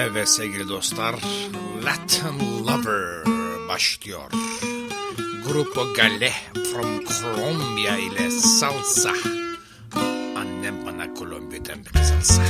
Evet sevgili dostlar, Latin Lover başlıyor. Grupo Gale from Colombia ile Salsa. Annem bana Kolombiya'dan bir salsa.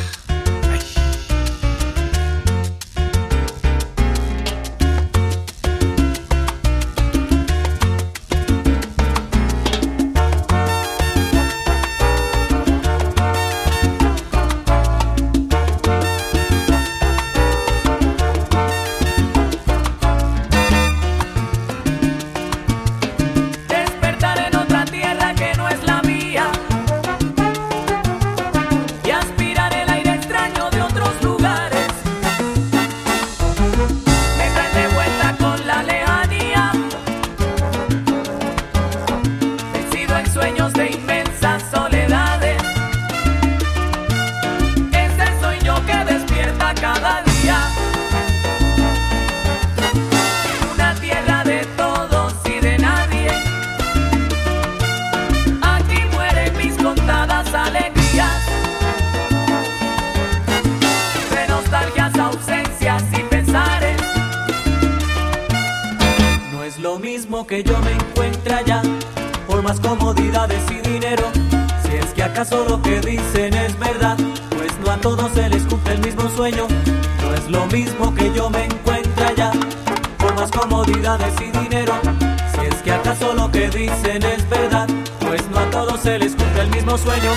y dinero. Si es que acaso lo que dicen es verdad, pues no a todos se les cumple el mismo sueño.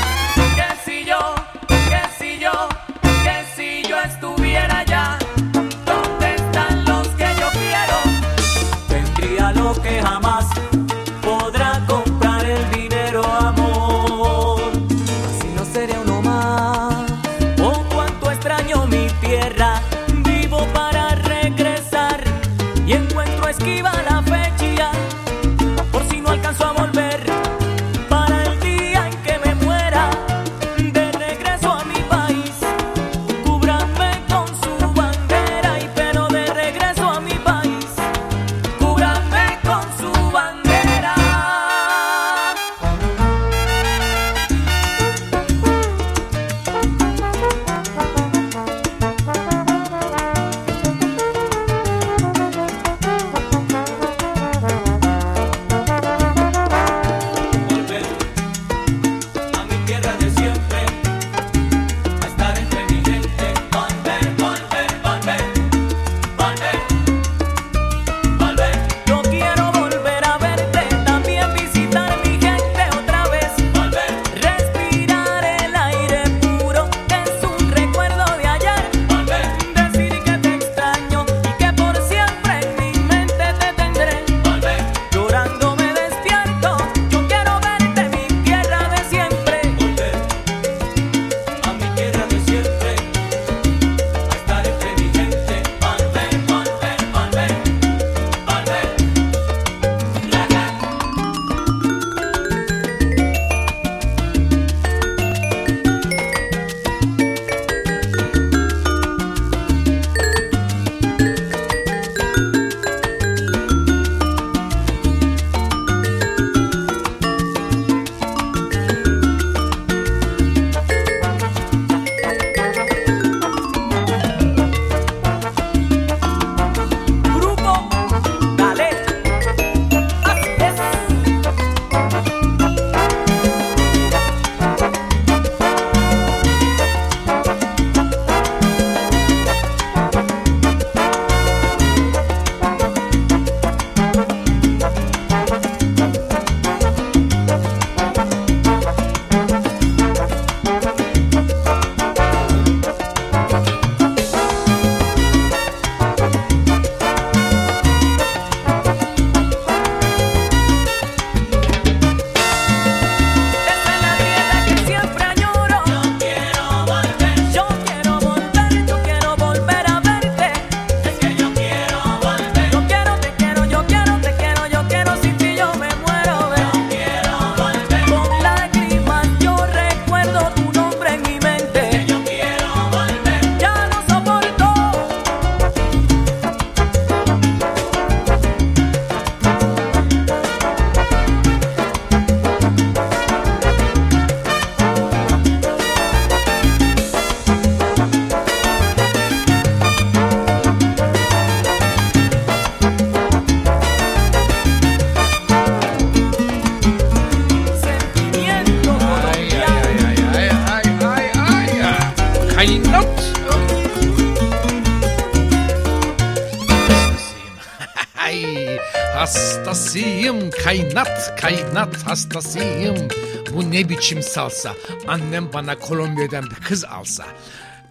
Kaynat kaynat hastasıyım. Bu ne biçim salsa? Annem bana Kolombiya'dan bir kız alsa.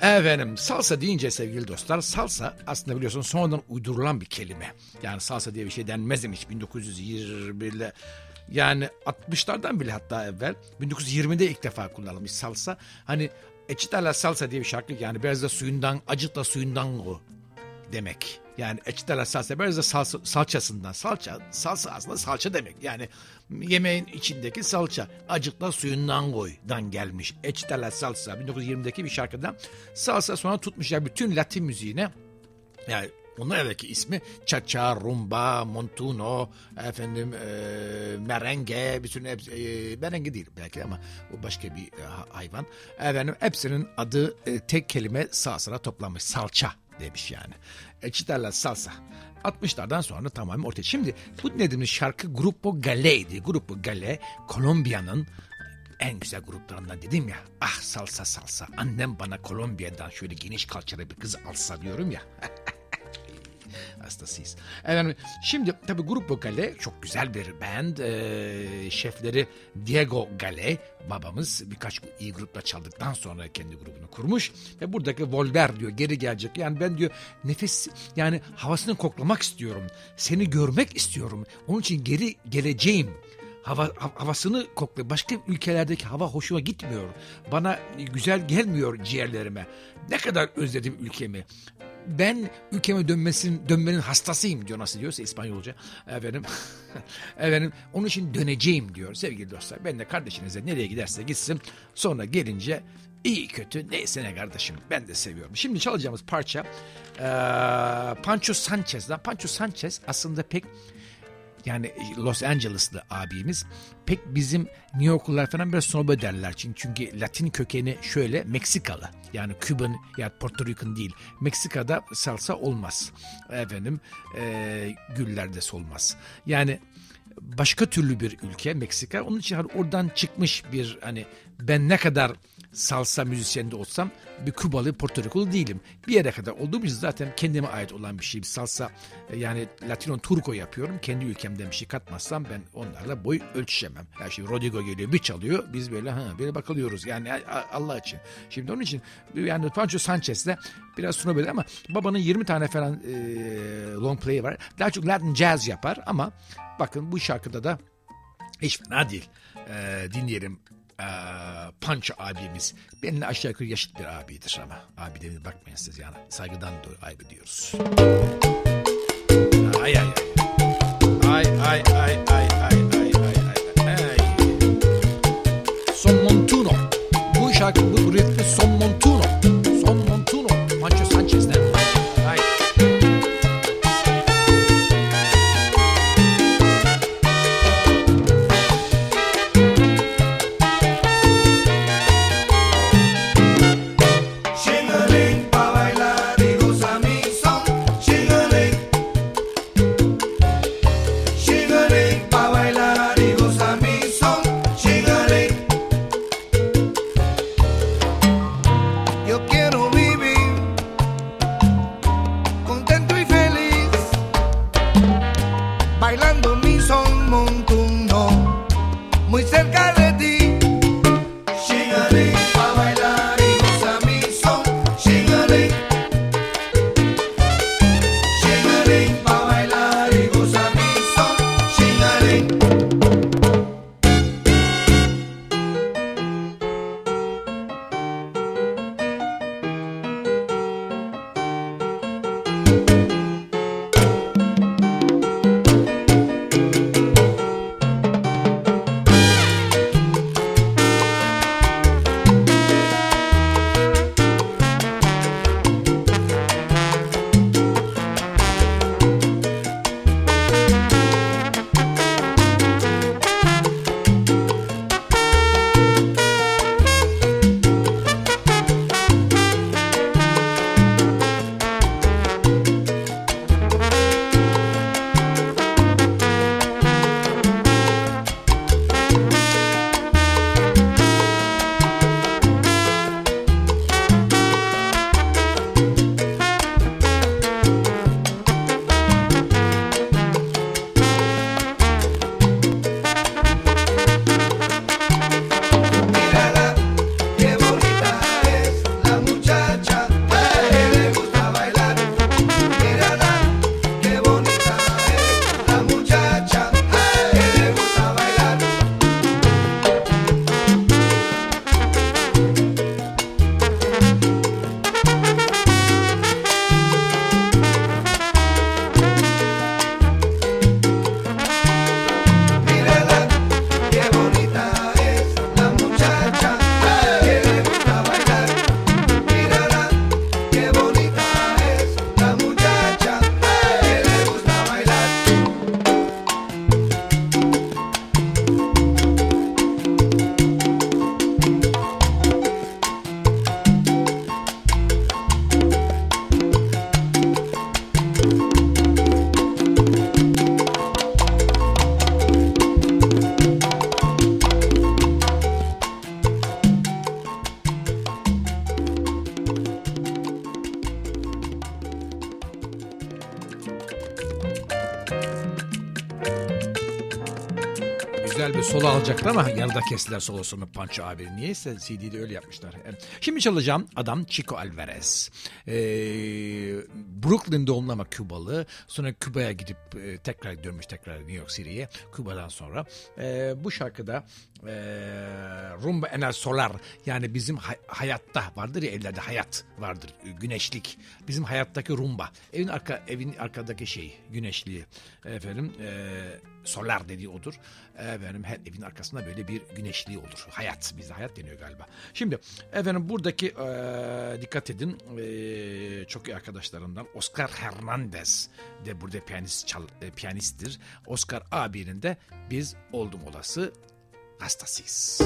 Efendim salsa deyince sevgili dostlar salsa aslında biliyorsun sonradan uydurulan bir kelime. Yani salsa diye bir şey denmez demiş 1921'de yani 60'lardan bile hatta evvel 1920'de ilk defa kullanılmış salsa. Hani Eçitala salsa diye bir şarkı yani biraz da suyundan acıkla suyundan o demek. Yani eçitala salsa salsa, salçasından salça salsa aslında salça demek. Yani yemeğin içindeki salça acıkla suyundan koydan gelmiş. Eçitala salsa 1920'deki bir şarkıdan salsa sonra tutmuşlar bütün Latin müziğine yani onun evvelki ismi cha-cha, rumba, montuno, efendim e, merenge, bütün hepsi, e, merenge değil belki ama o başka bir e, hayvan. Efendim hepsinin adı e, tek kelime sağsına toplanmış. Salça demiş yani. Eçitala salsa. 60'lardan sonra tamamen ortaya. Şimdi bu dediğimiz şarkı Grupo Gale'ydi. Grupo Gale Kolombiya'nın en güzel gruplarından dedim ya. Ah salsa salsa. Annem bana Kolombiya'dan şöyle geniş kalçalı bir kız alsa diyorum ya. Hastasıyız. Efendim, şimdi tabii Grupo Gale çok güzel bir band. Ee, şefleri Diego Gale babamız birkaç iyi grupla çaldıktan sonra kendi grubunu kurmuş. Ve buradaki Volver diyor geri gelecek. Yani ben diyor nefes yani havasını koklamak istiyorum. Seni görmek istiyorum. Onun için geri geleceğim hava, havasını kokluyor. Başka ülkelerdeki hava hoşuma gitmiyor. Bana güzel gelmiyor ciğerlerime. Ne kadar özledim ülkemi ben ülkeme dönmesin, dönmenin hastasıyım diyor nasıl diyorsa İspanyolca. Efendim, efendim onun için döneceğim diyor sevgili dostlar. Ben de kardeşinize nereye giderse gitsin sonra gelince iyi kötü neyse ne kardeşim ben de seviyorum. Şimdi çalacağımız parça e, Pancho Sanchez'den. Pancho Sanchez aslında pek yani Los Angeles'lı abimiz pek bizim New Yorklular falan biraz snob ederler. Çünkü, çünkü Latin kökeni şöyle Meksikalı. Yani Küban ya Porto Rican değil. Meksika'da salsa olmaz. Efendim e, güllerde solmaz. Yani başka türlü bir ülke Meksika. Onun için hani oradan çıkmış bir hani ben ne kadar salsa müzisyeni de olsam bir Kubalı, Porto değilim. Bir yere kadar olduğum için zaten kendime ait olan bir şey. Salsa e, yani Latino Turco yapıyorum. Kendi ülkemden bir şey katmazsam ben onlarla boy ölçüşemem. Her şey Rodrigo geliyor bir çalıyor. Biz böyle ha böyle bakılıyoruz. Yani Allah için. Şimdi onun için yani Pancho Sanchez'le biraz sonra böyle ama babanın 20 tane falan e, long play var. Daha çok Latin jazz yapar ama bakın bu şarkıda da hiç fena değil. E, dinleyelim ee, Punch abimiz. Benimle aşağı yukarı yaşıt bir abidir ama. Abi demir bakmayın siz yani. Saygıdan dolayı ayrı diyoruz. Ay ay ay. Ay ay ay ay ay ay ay ay. ay. Son Montuno. Bu şarkı bu güzel bir solo alacaktı ama yarıda kestiler solosunu Pancho abi. Niyeyse CD'de öyle yapmışlar. Şimdi çalacağım adam Chico Alvarez. Ee, Brooklyn doğumlu ama Kübalı. Sonra Küba'ya gidip e, tekrar dönmüş tekrar New York City'ye. Küba'dan sonra. E, bu şarkıda e, Rumba Enel Solar yani bizim hay- hayatta vardır ya evlerde hayat vardır. E, güneşlik. Bizim hayattaki rumba. Evin arka evin arkadaki şey güneşliği. Efendim eee solar dediği odur. Efendim her evin arkasında böyle bir güneşliği olur. Hayat bize hayat deniyor galiba. Şimdi efendim buradaki e, dikkat edin e, çok iyi arkadaşlarından Oscar Hernandez de burada piyanist çal, e, piyanisttir. Oscar abinin de biz oldum olası hastasıyız.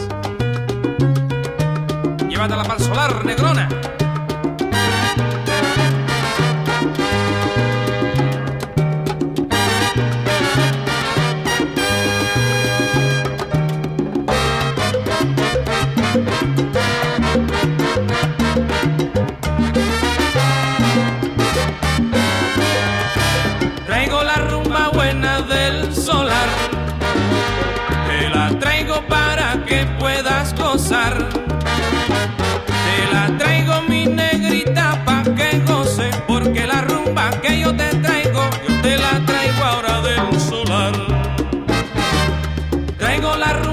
Llévate la pal solar, negrona. Traigo la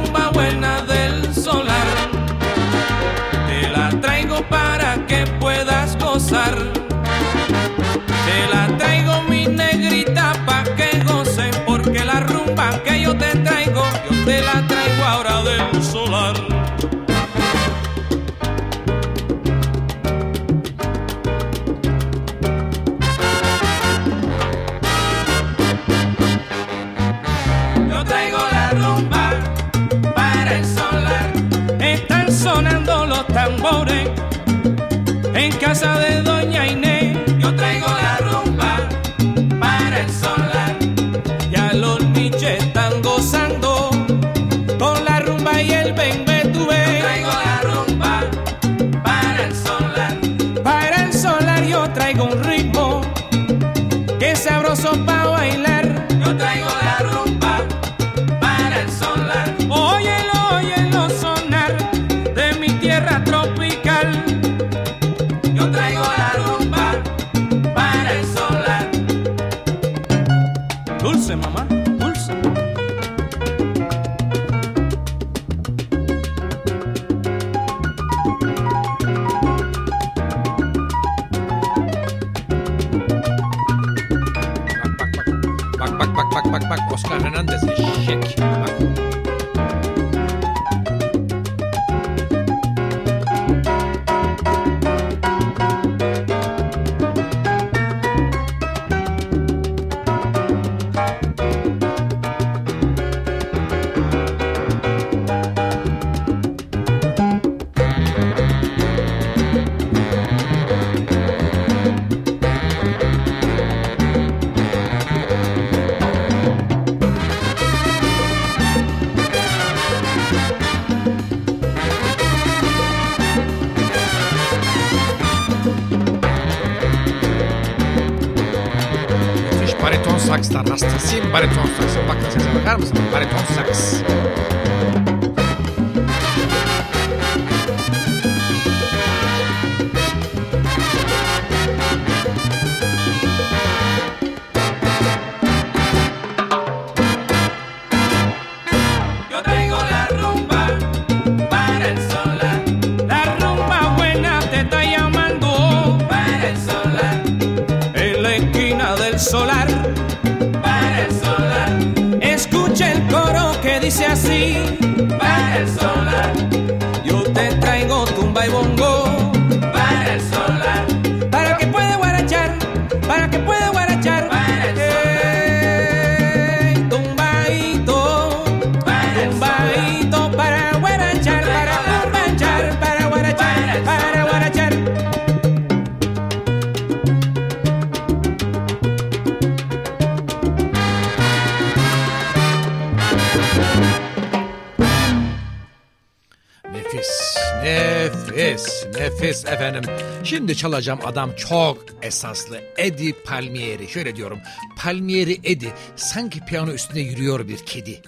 Nefis, nefis, nefis efendim. Şimdi çalacağım adam çok esaslı. Eddie Palmieri. Şöyle diyorum. Palmieri Eddie. Sanki piyano üstüne yürüyor bir kedi.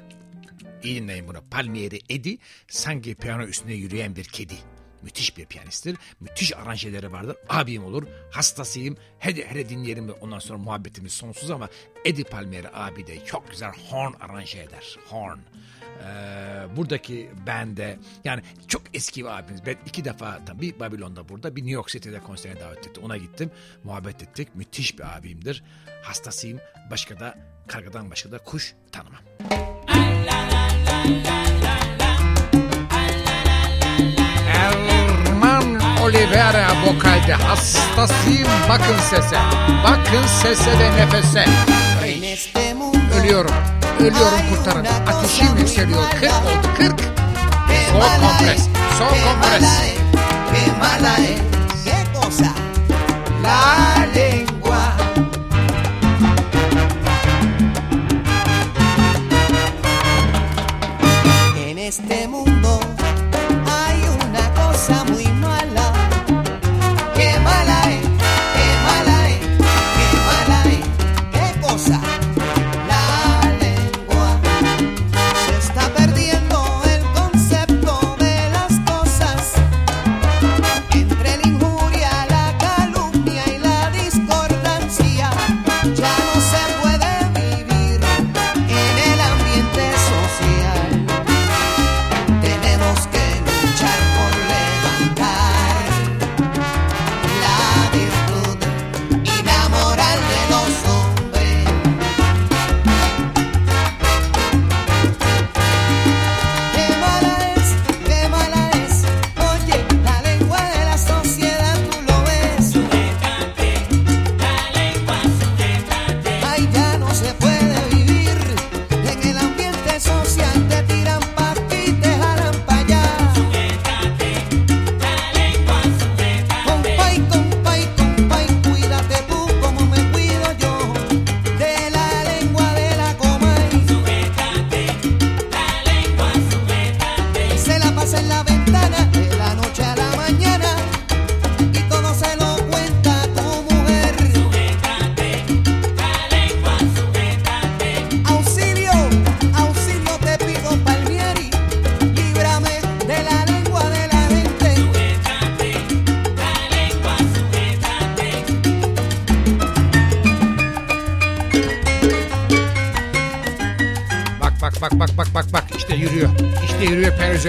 İyi dinleyin bunu. Palmieri Eddie. Sanki piyano üstüne yürüyen bir kedi. Müthiş bir piyanisttir. Müthiş aranjeleri vardır. Abim olur. Hastasıyım. Hele hele dinleyelim ve ondan sonra muhabbetimiz sonsuz ama Eddie Palmieri abi de çok güzel horn aranje eder. Horn. Ee, buradaki bende yani çok eski bir abimiz. Ben iki defa tabii Babilon'da burada bir New York City'de konserine davet etti. Ona gittim. Muhabbet ettik. Müthiş bir abimdir. Hastasıyım. Başka da kargadan başka da kuş tanımam. Erman Oliveira vokalde hastasıyım bakın sese. Bakın sese ve nefese. Ay, Ölüyorum. ölüyorum kurtarın. Ateşim yükseliyor. Kırk oldu kırk. Kompres. Kompres. La lengua. En este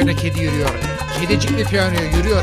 üzerine kedi yürüyor. Kedicikli piyano yürüyor.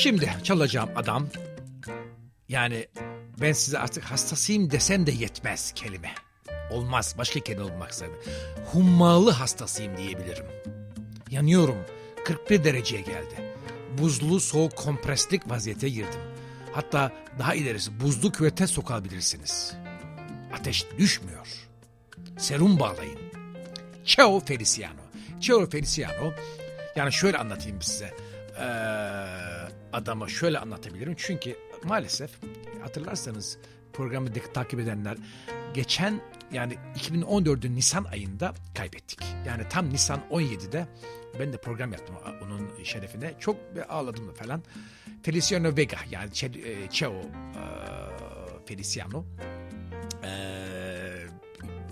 Şimdi çalacağım adam yani ben size artık hastasıyım desem de yetmez kelime. Olmaz başka kelime olmak zorunda. Hummalı hastasıyım diyebilirim. Yanıyorum 41 dereceye geldi. Buzlu soğuk kompreslik vaziyete girdim. Hatta daha ilerisi buzlu küvete sokabilirsiniz. Ateş düşmüyor. Serum bağlayın. Ciao Feliciano. Ciao Feliciano. Yani şöyle anlatayım size. Ee, adamı şöyle anlatabilirim. Çünkü maalesef hatırlarsanız programı takip edenler geçen yani 2014'ün Nisan ayında kaybettik. Yani tam Nisan 17'de ben de program yaptım onun şerefine. Çok ağladım da falan. Feliciano Vega yani e, Ciao e, Feliciano. Ee,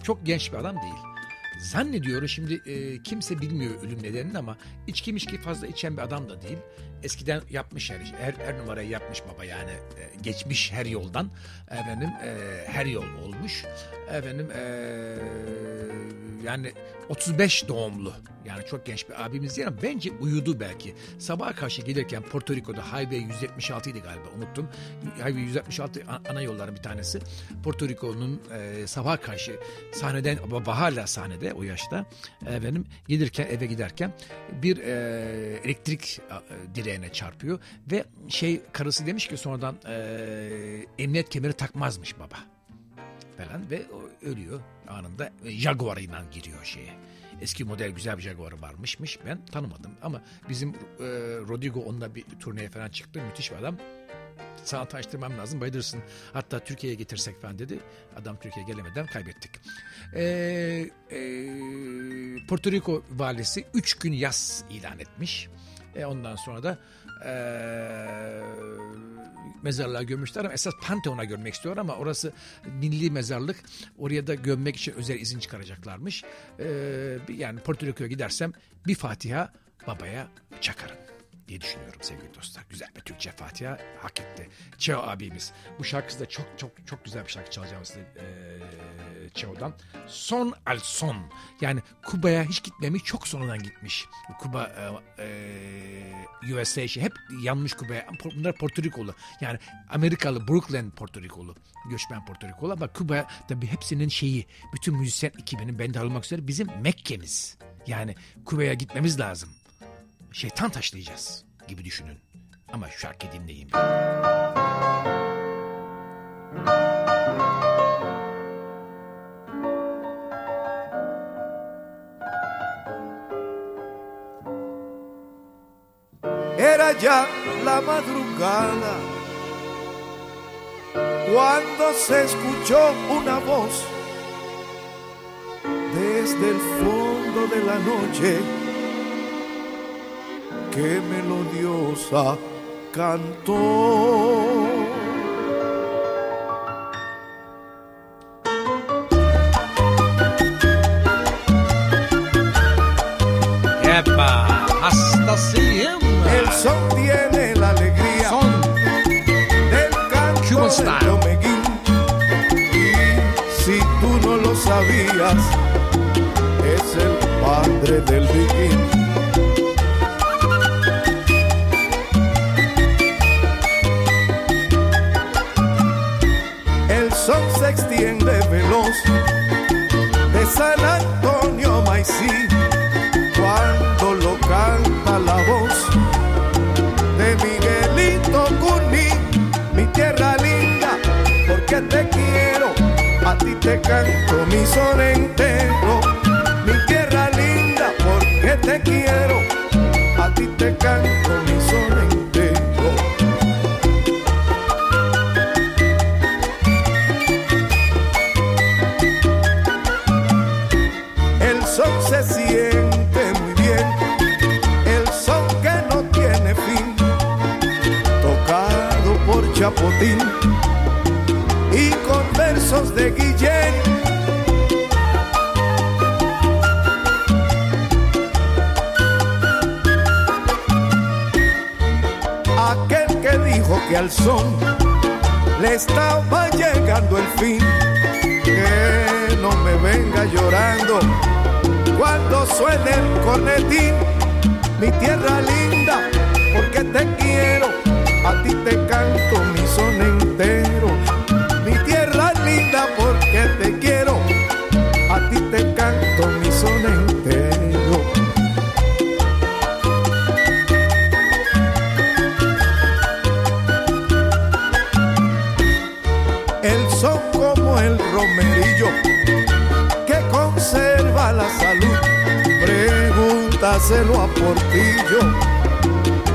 çok genç bir adam değil. Zannediyorum şimdi e, kimse bilmiyor ölüm nedenini ama içki mişki fazla içen bir adam da değil. Eskiden yapmış her, her, her numarayı yapmış baba yani e, geçmiş her yoldan efendim e, her yol olmuş efendim e, yani 35 doğumlu yani çok genç bir abimiz değil ama bence uyudu belki. Sabaha karşı gelirken Porto Rico'da Highway 176 idi galiba unuttum. Highway 166 a- ana yolların bir tanesi. Porto Rico'nun e, sabaha karşı sahneden baba hala sahnede o yaşta efendim gelirken eve giderken bir e, elektrik e, direğine çarpıyor ve şey karısı demiş ki sonradan e, emniyet kemeri takmazmış baba falan ve ölüyor anında Jaguar'ıyla giriyor şeye. Eski model güzel bir Jaguar'ı varmışmış. Ben tanımadım ama bizim e, Rodrigo onunla bir turneye falan çıktı. Müthiş bir adam. Sana tanıştırmam lazım bayılırsın. Hatta Türkiye'ye getirsek falan dedi. Adam Türkiye'ye gelemeden kaybettik. E, e, Porto Rico valisi 3 gün yas ilan etmiş. E, ondan sonra da e, mezarlığa gömmüşler ama esas Pantheon'a gömmek istiyor ama orası milli mezarlık. Oraya da gömmek için özel izin çıkaracaklarmış. E, yani Porto Rico'ya gidersem bir Fatiha babaya çakarım diye düşünüyorum sevgili dostlar. Güzel bir Türkçe Fatiha hak etti. Çeo abimiz. Bu şarkısı da çok çok çok güzel bir şarkı çalacağım size e, Çeo'dan. Son al son. Yani Kuba'ya hiç gitmemiş çok sonradan gitmiş. Kuba e, e, USA şey hep yanmış Kuba'ya. Bunlar Porto Rikolu. Yani Amerikalı Brooklyn Porto Rikolu. Göçmen Porto Rikolu ama Kuba tabii hepsinin şeyi bütün müzisyen ekibinin ben de almak üzere bizim Mekke'miz. Yani Kuba'ya gitmemiz lazım şeytan taşlayacağız gibi düşünün. Ama şu şarkıyı dinleyin. Era ya la madrugada cuando se escuchó una voz desde el fondo de la noche que melodiosa cantó. Es el padre del viking. El sol se extiende veloz de San Antonio Maicí cuando lo canta la voz te canto mi son entero. Mi tierra linda, porque te quiero, a ti te canto le estaba llegando el fin, que no me venga llorando cuando suene el cornetín, mi tierra linda, porque te quiero, a ti te canto mi son entero. Pregúntaselo a Portillo,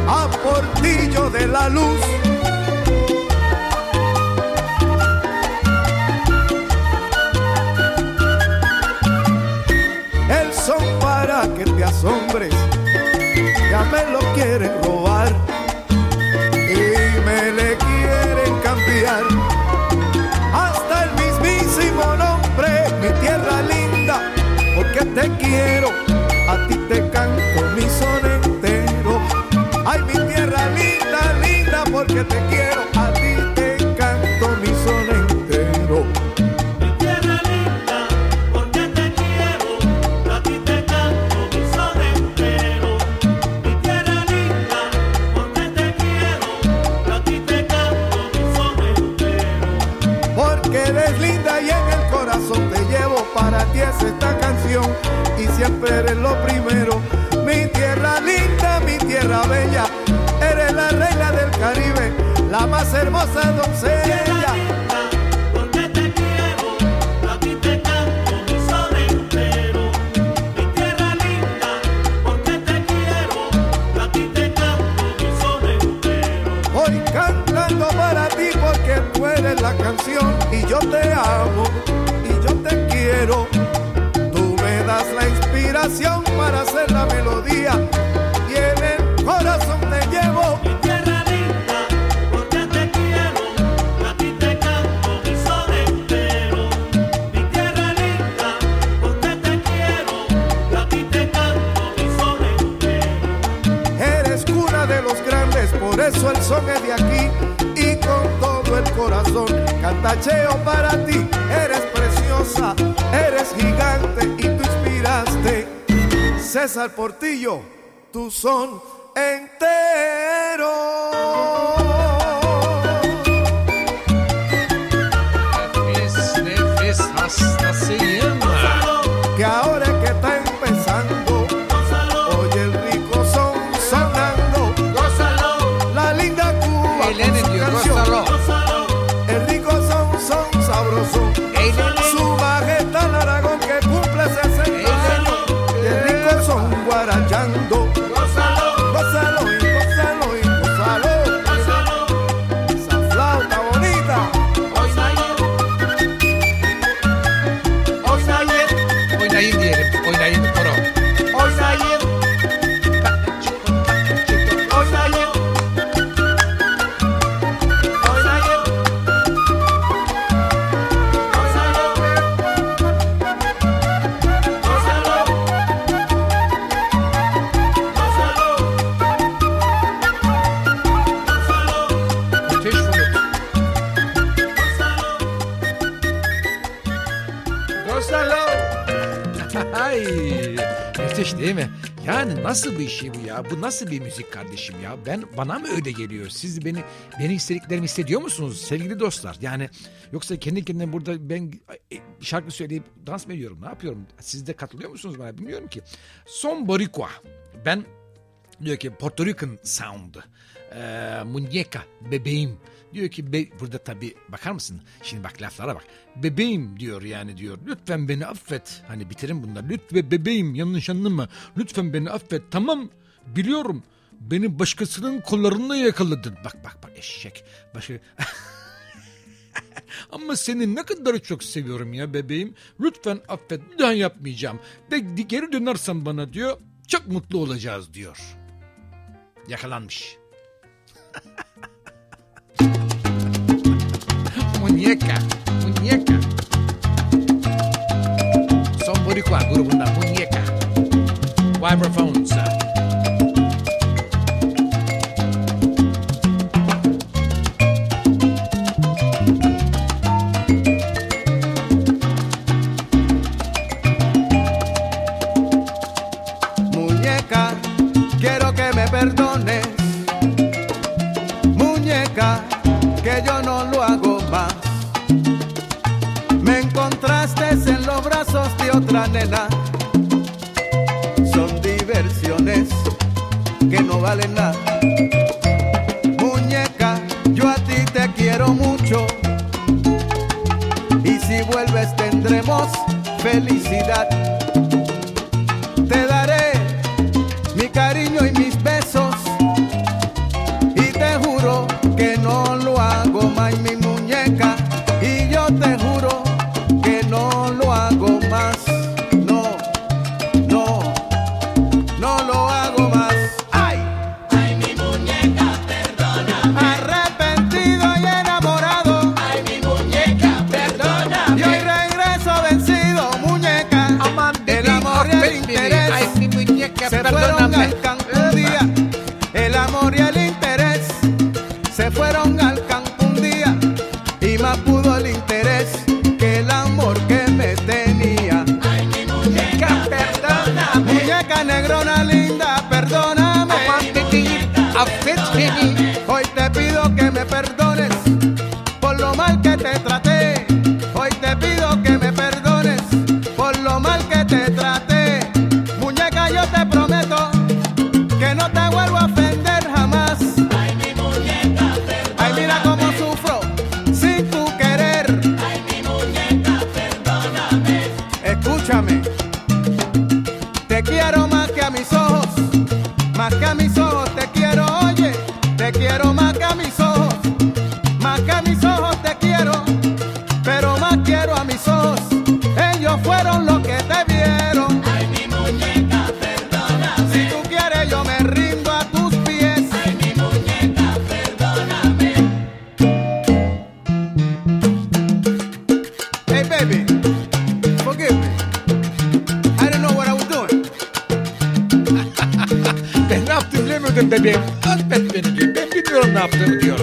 a Portillo de la luz. Es de aquí y con todo el corazón cantacheo para ti. Eres preciosa, eres gigante y tú inspiraste. César Portillo, tu son entero. Nasıl bir şey bu ya? Bu nasıl bir müzik kardeşim ya? Ben bana mı öyle geliyor? Siz beni beni istediklerimi hissediyor musunuz sevgili dostlar? Yani yoksa kendi kendine burada ben e, şarkı söyleyip dans mı ediyorum? Ne yapıyorum? Siz de katılıyor musunuz bana? Bilmiyorum ki. Son Boricua. Ben diyor ki Puerto Rican sound. Ee, muñeca, bebeğim. Diyor ki be- burada tabii bakar mısın? Şimdi bak laflara bak. Bebeğim diyor yani diyor. Lütfen beni affet. Hani bitirin bunları. Lütfen bebeğim yanlış anlama. Lütfen beni affet. Tamam biliyorum. Beni başkasının kollarında yakaladın. Bak bak bak eşek. Başka... Ama seni ne kadar çok seviyorum ya bebeğim. Lütfen affet. Bir daha yapmayacağım. De geri dönersen bana diyor. Çok mutlu olacağız diyor. Yakalanmış. muñeca, muñeca. Son Boricua grubundan muñeca. Vibraphones. otra nena. Son diversiones que no valen nada. Muñeca, yo a ti te quiero mucho. Y si vuelves tendremos felicidad. be ne yaptım bilemiyordum be ben. Affet beni diyor. Ben biliyorum ne yaptığımı diyor.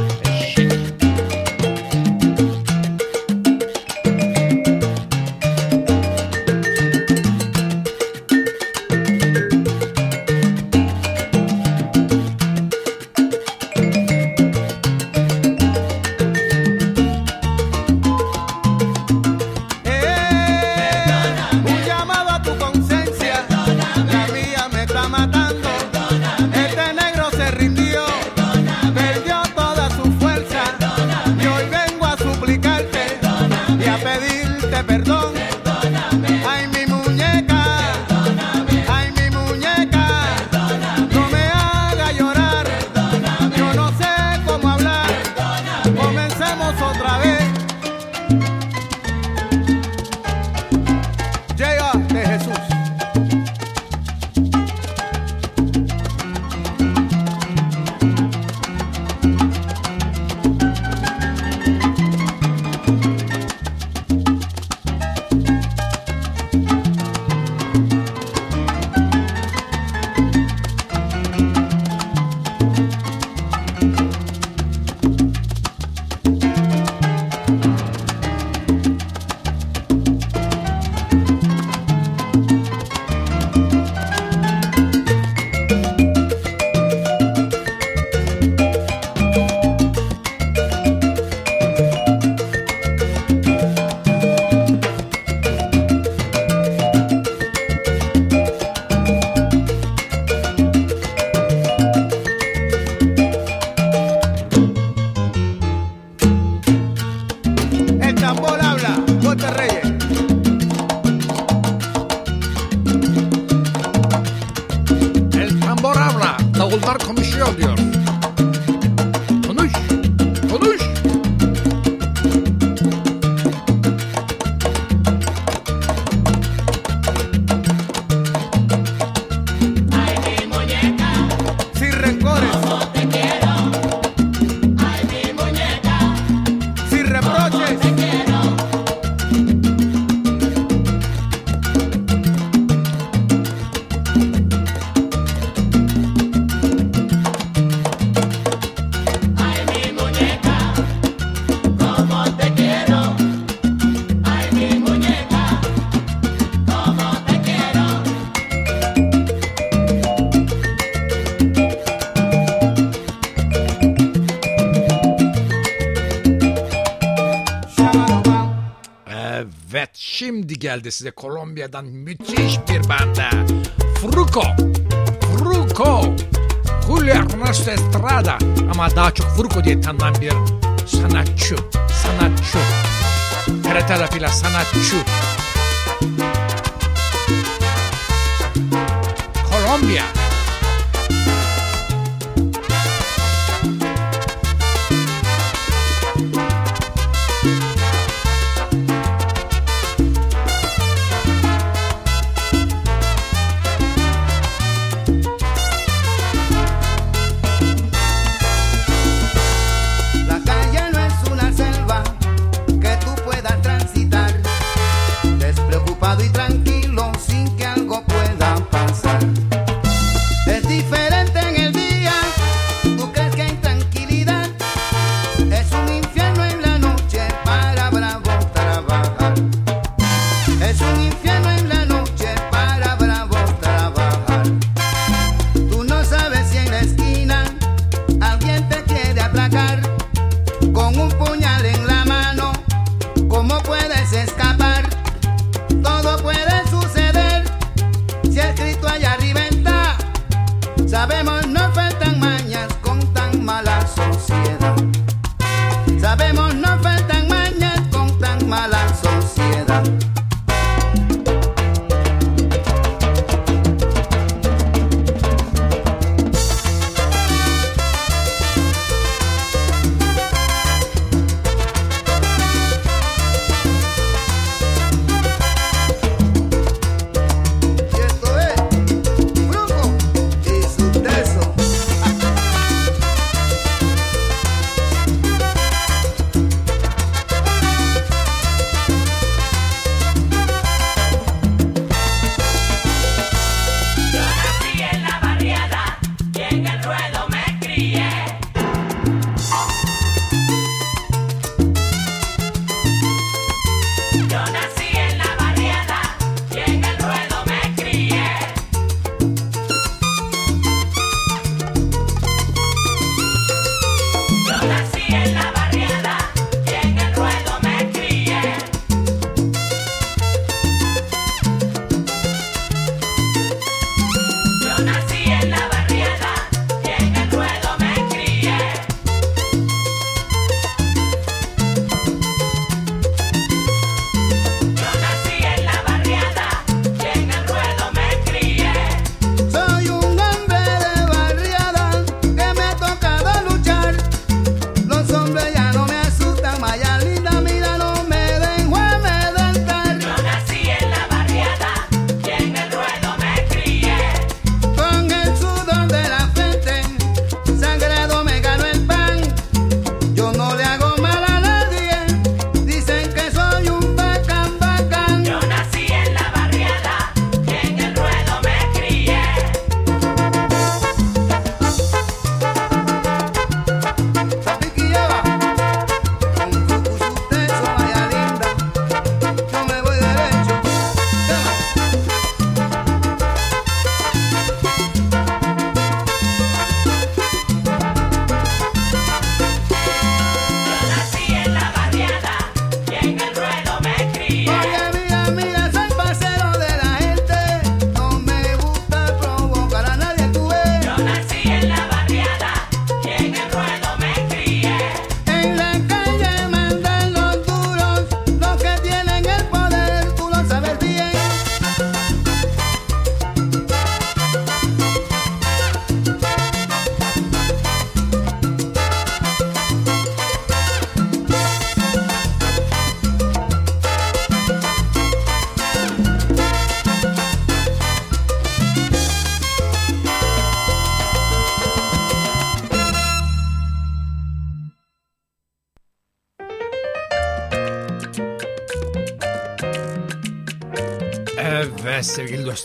geldi size Kolombiya'dan müthiş bir banda. Fruco. Fruco. Julio Ernesto Estrada ama daha çok Fruco diye tanınan bir sanatçı. Sanatçı. TRT lafıyla sanatçı.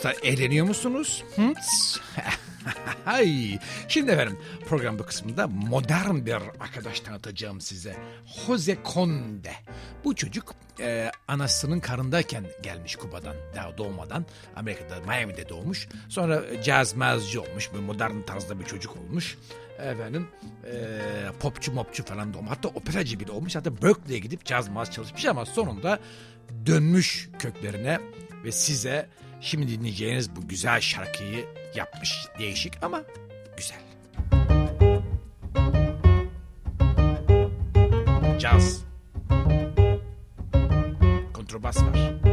Podcast'ta eğleniyor musunuz? Şimdi efendim program bu kısmında modern bir arkadaş tanıtacağım size. Jose Conde. Bu çocuk e, anasının karındayken gelmiş Kuba'dan daha doğmadan. Amerika'da Miami'de doğmuş. Sonra caz mazcı olmuş. Böyle modern tarzda bir çocuk olmuş efendim e, popçu mopçu falan da olmuş. Hatta operacı bile olmuş. Hatta Berkeley'ye gidip caz maz çalışmış ama sonunda dönmüş köklerine ve size şimdi dinleyeceğiniz bu güzel şarkıyı yapmış. Değişik ama güzel. Caz. Kontrabas var.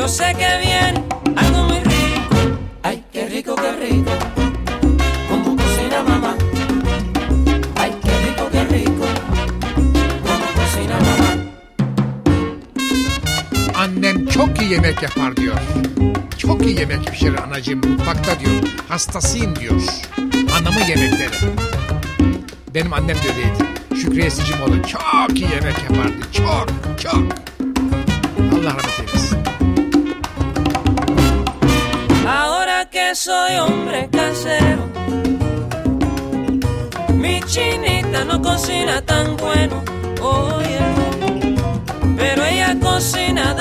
Yo sé que viene algo muy rico. Ay, qué rico, qué rico. Como cocina mamá. Ay, qué rico, qué rico. Como cocina mamá. Annem çok iyi yemek yapar diyor. Çok iyi yemek pişirir anacığım mutfakta diyor. Hastasıyım diyor. Anamın yemekleri. Benim annem de öyleydi. Şükriye Sicimoğlu çok iyi yemek yapardı. Chinita no cocina tan bueno, oye, pero ella cocina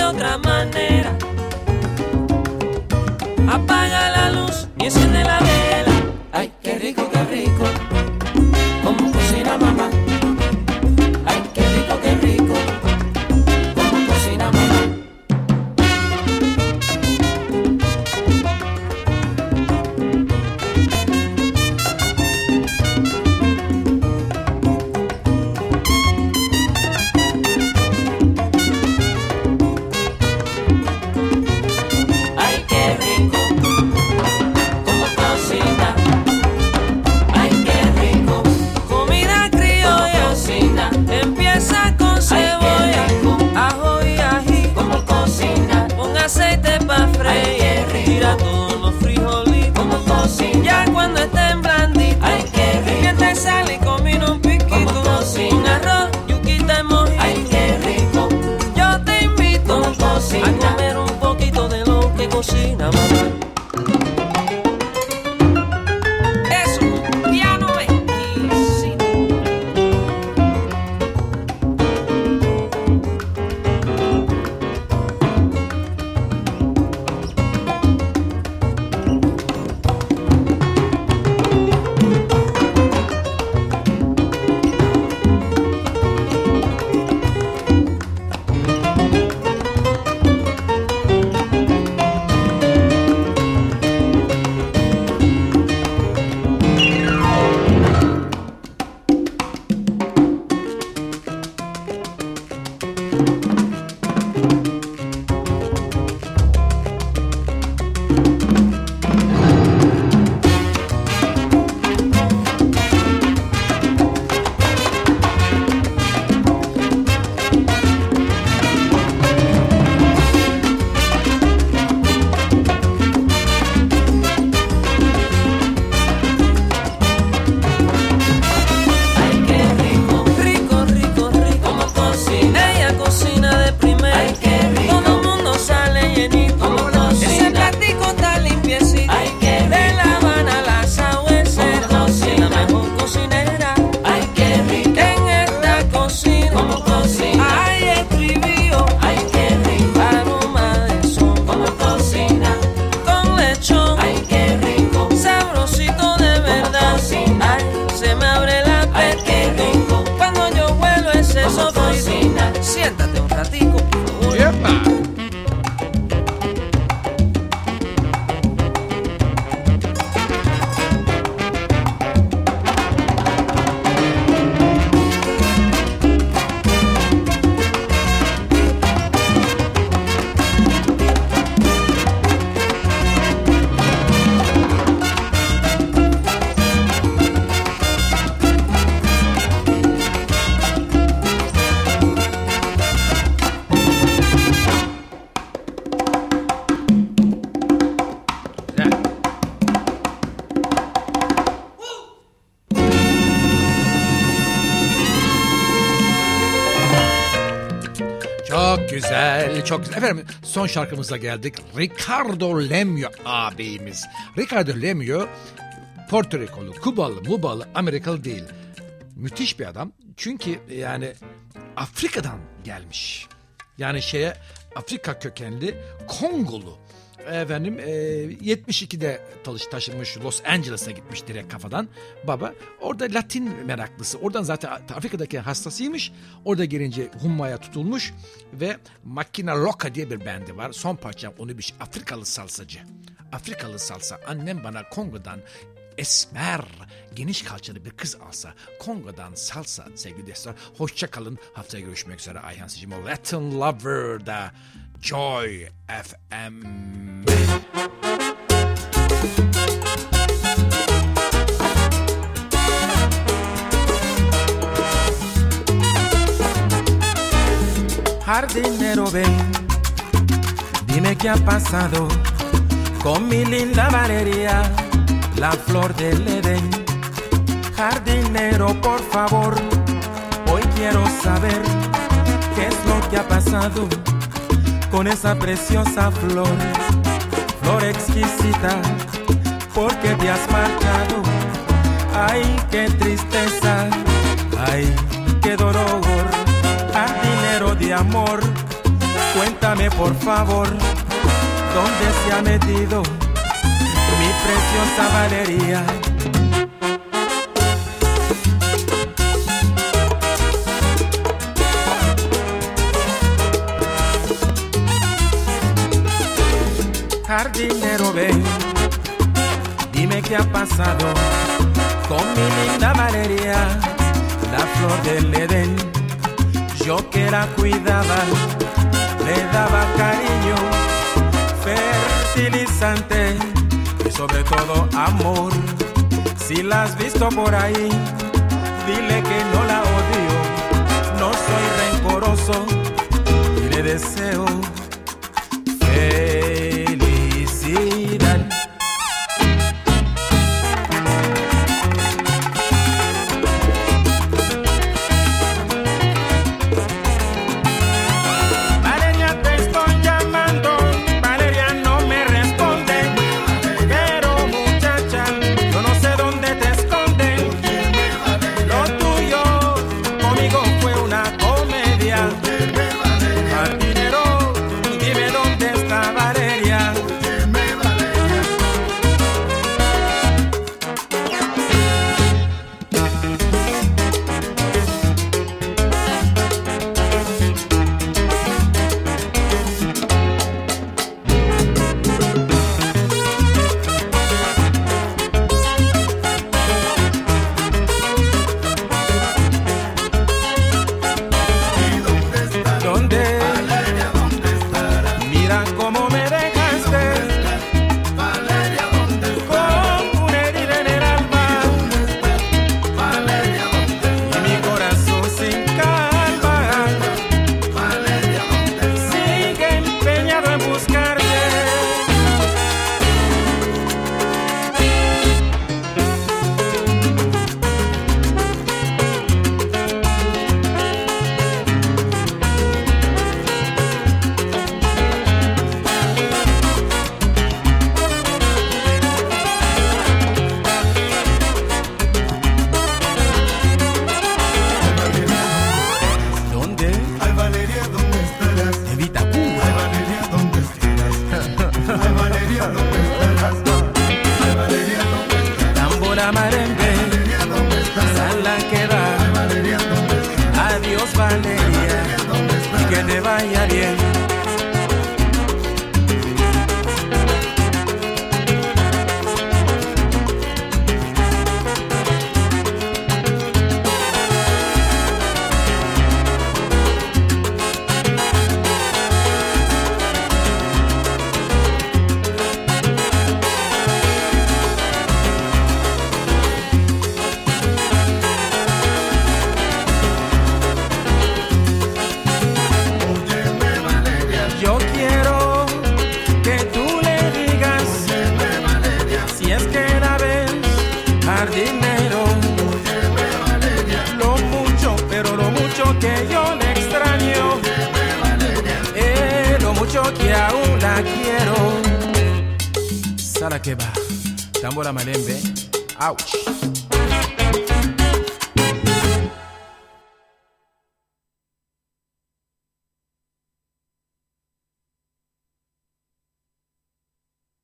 lo que cocina mamá. Çok güzel. Efendim son şarkımıza geldik. Ricardo Lemio ağabeyimiz. Ricardo Lemio Porto Rikolu, Kubalı, Mubalı, Amerikalı değil. Müthiş bir adam. Çünkü yani Afrika'dan gelmiş. Yani şeye Afrika kökenli Kongolu. Efendim e, 72'de talış taşınmış Los Angeles'a gitmiş direkt kafadan baba. Orada Latin meraklısı. Oradan zaten Afrika'daki hastasıymış. Orada gelince hummaya tutulmuş ve Makina Loca diye bir bendi var. Son parçam onu bir şey. Afrikalı salsacı. Afrikalı salsa. Annem bana Kongo'dan esmer, geniş kalçalı bir kız alsa Kongo'dan salsa sevgili dostlar. Hoşça kalın. Haftaya görüşmek üzere Ayhan Sicim. Latin Lover'da Joy FM. Jardinero, ven, dime qué ha pasado con mi linda Valeria, la flor del Edén. Jardinero, por favor, hoy quiero saber qué es lo que ha pasado con esa preciosa flor, flor exquisita, porque te has marchado. Ay, qué tristeza, ay, qué dolor, jardinero de amor, cuéntame por favor, ¿dónde se ha metido mi preciosa Valeria? Jardinero, ven, dime qué ha pasado con mi linda Valeria, la flor del Edén. Yo que la cuidaba, le daba cariño, fertilizante y sobre todo amor. Si la has visto por ahí, dile que no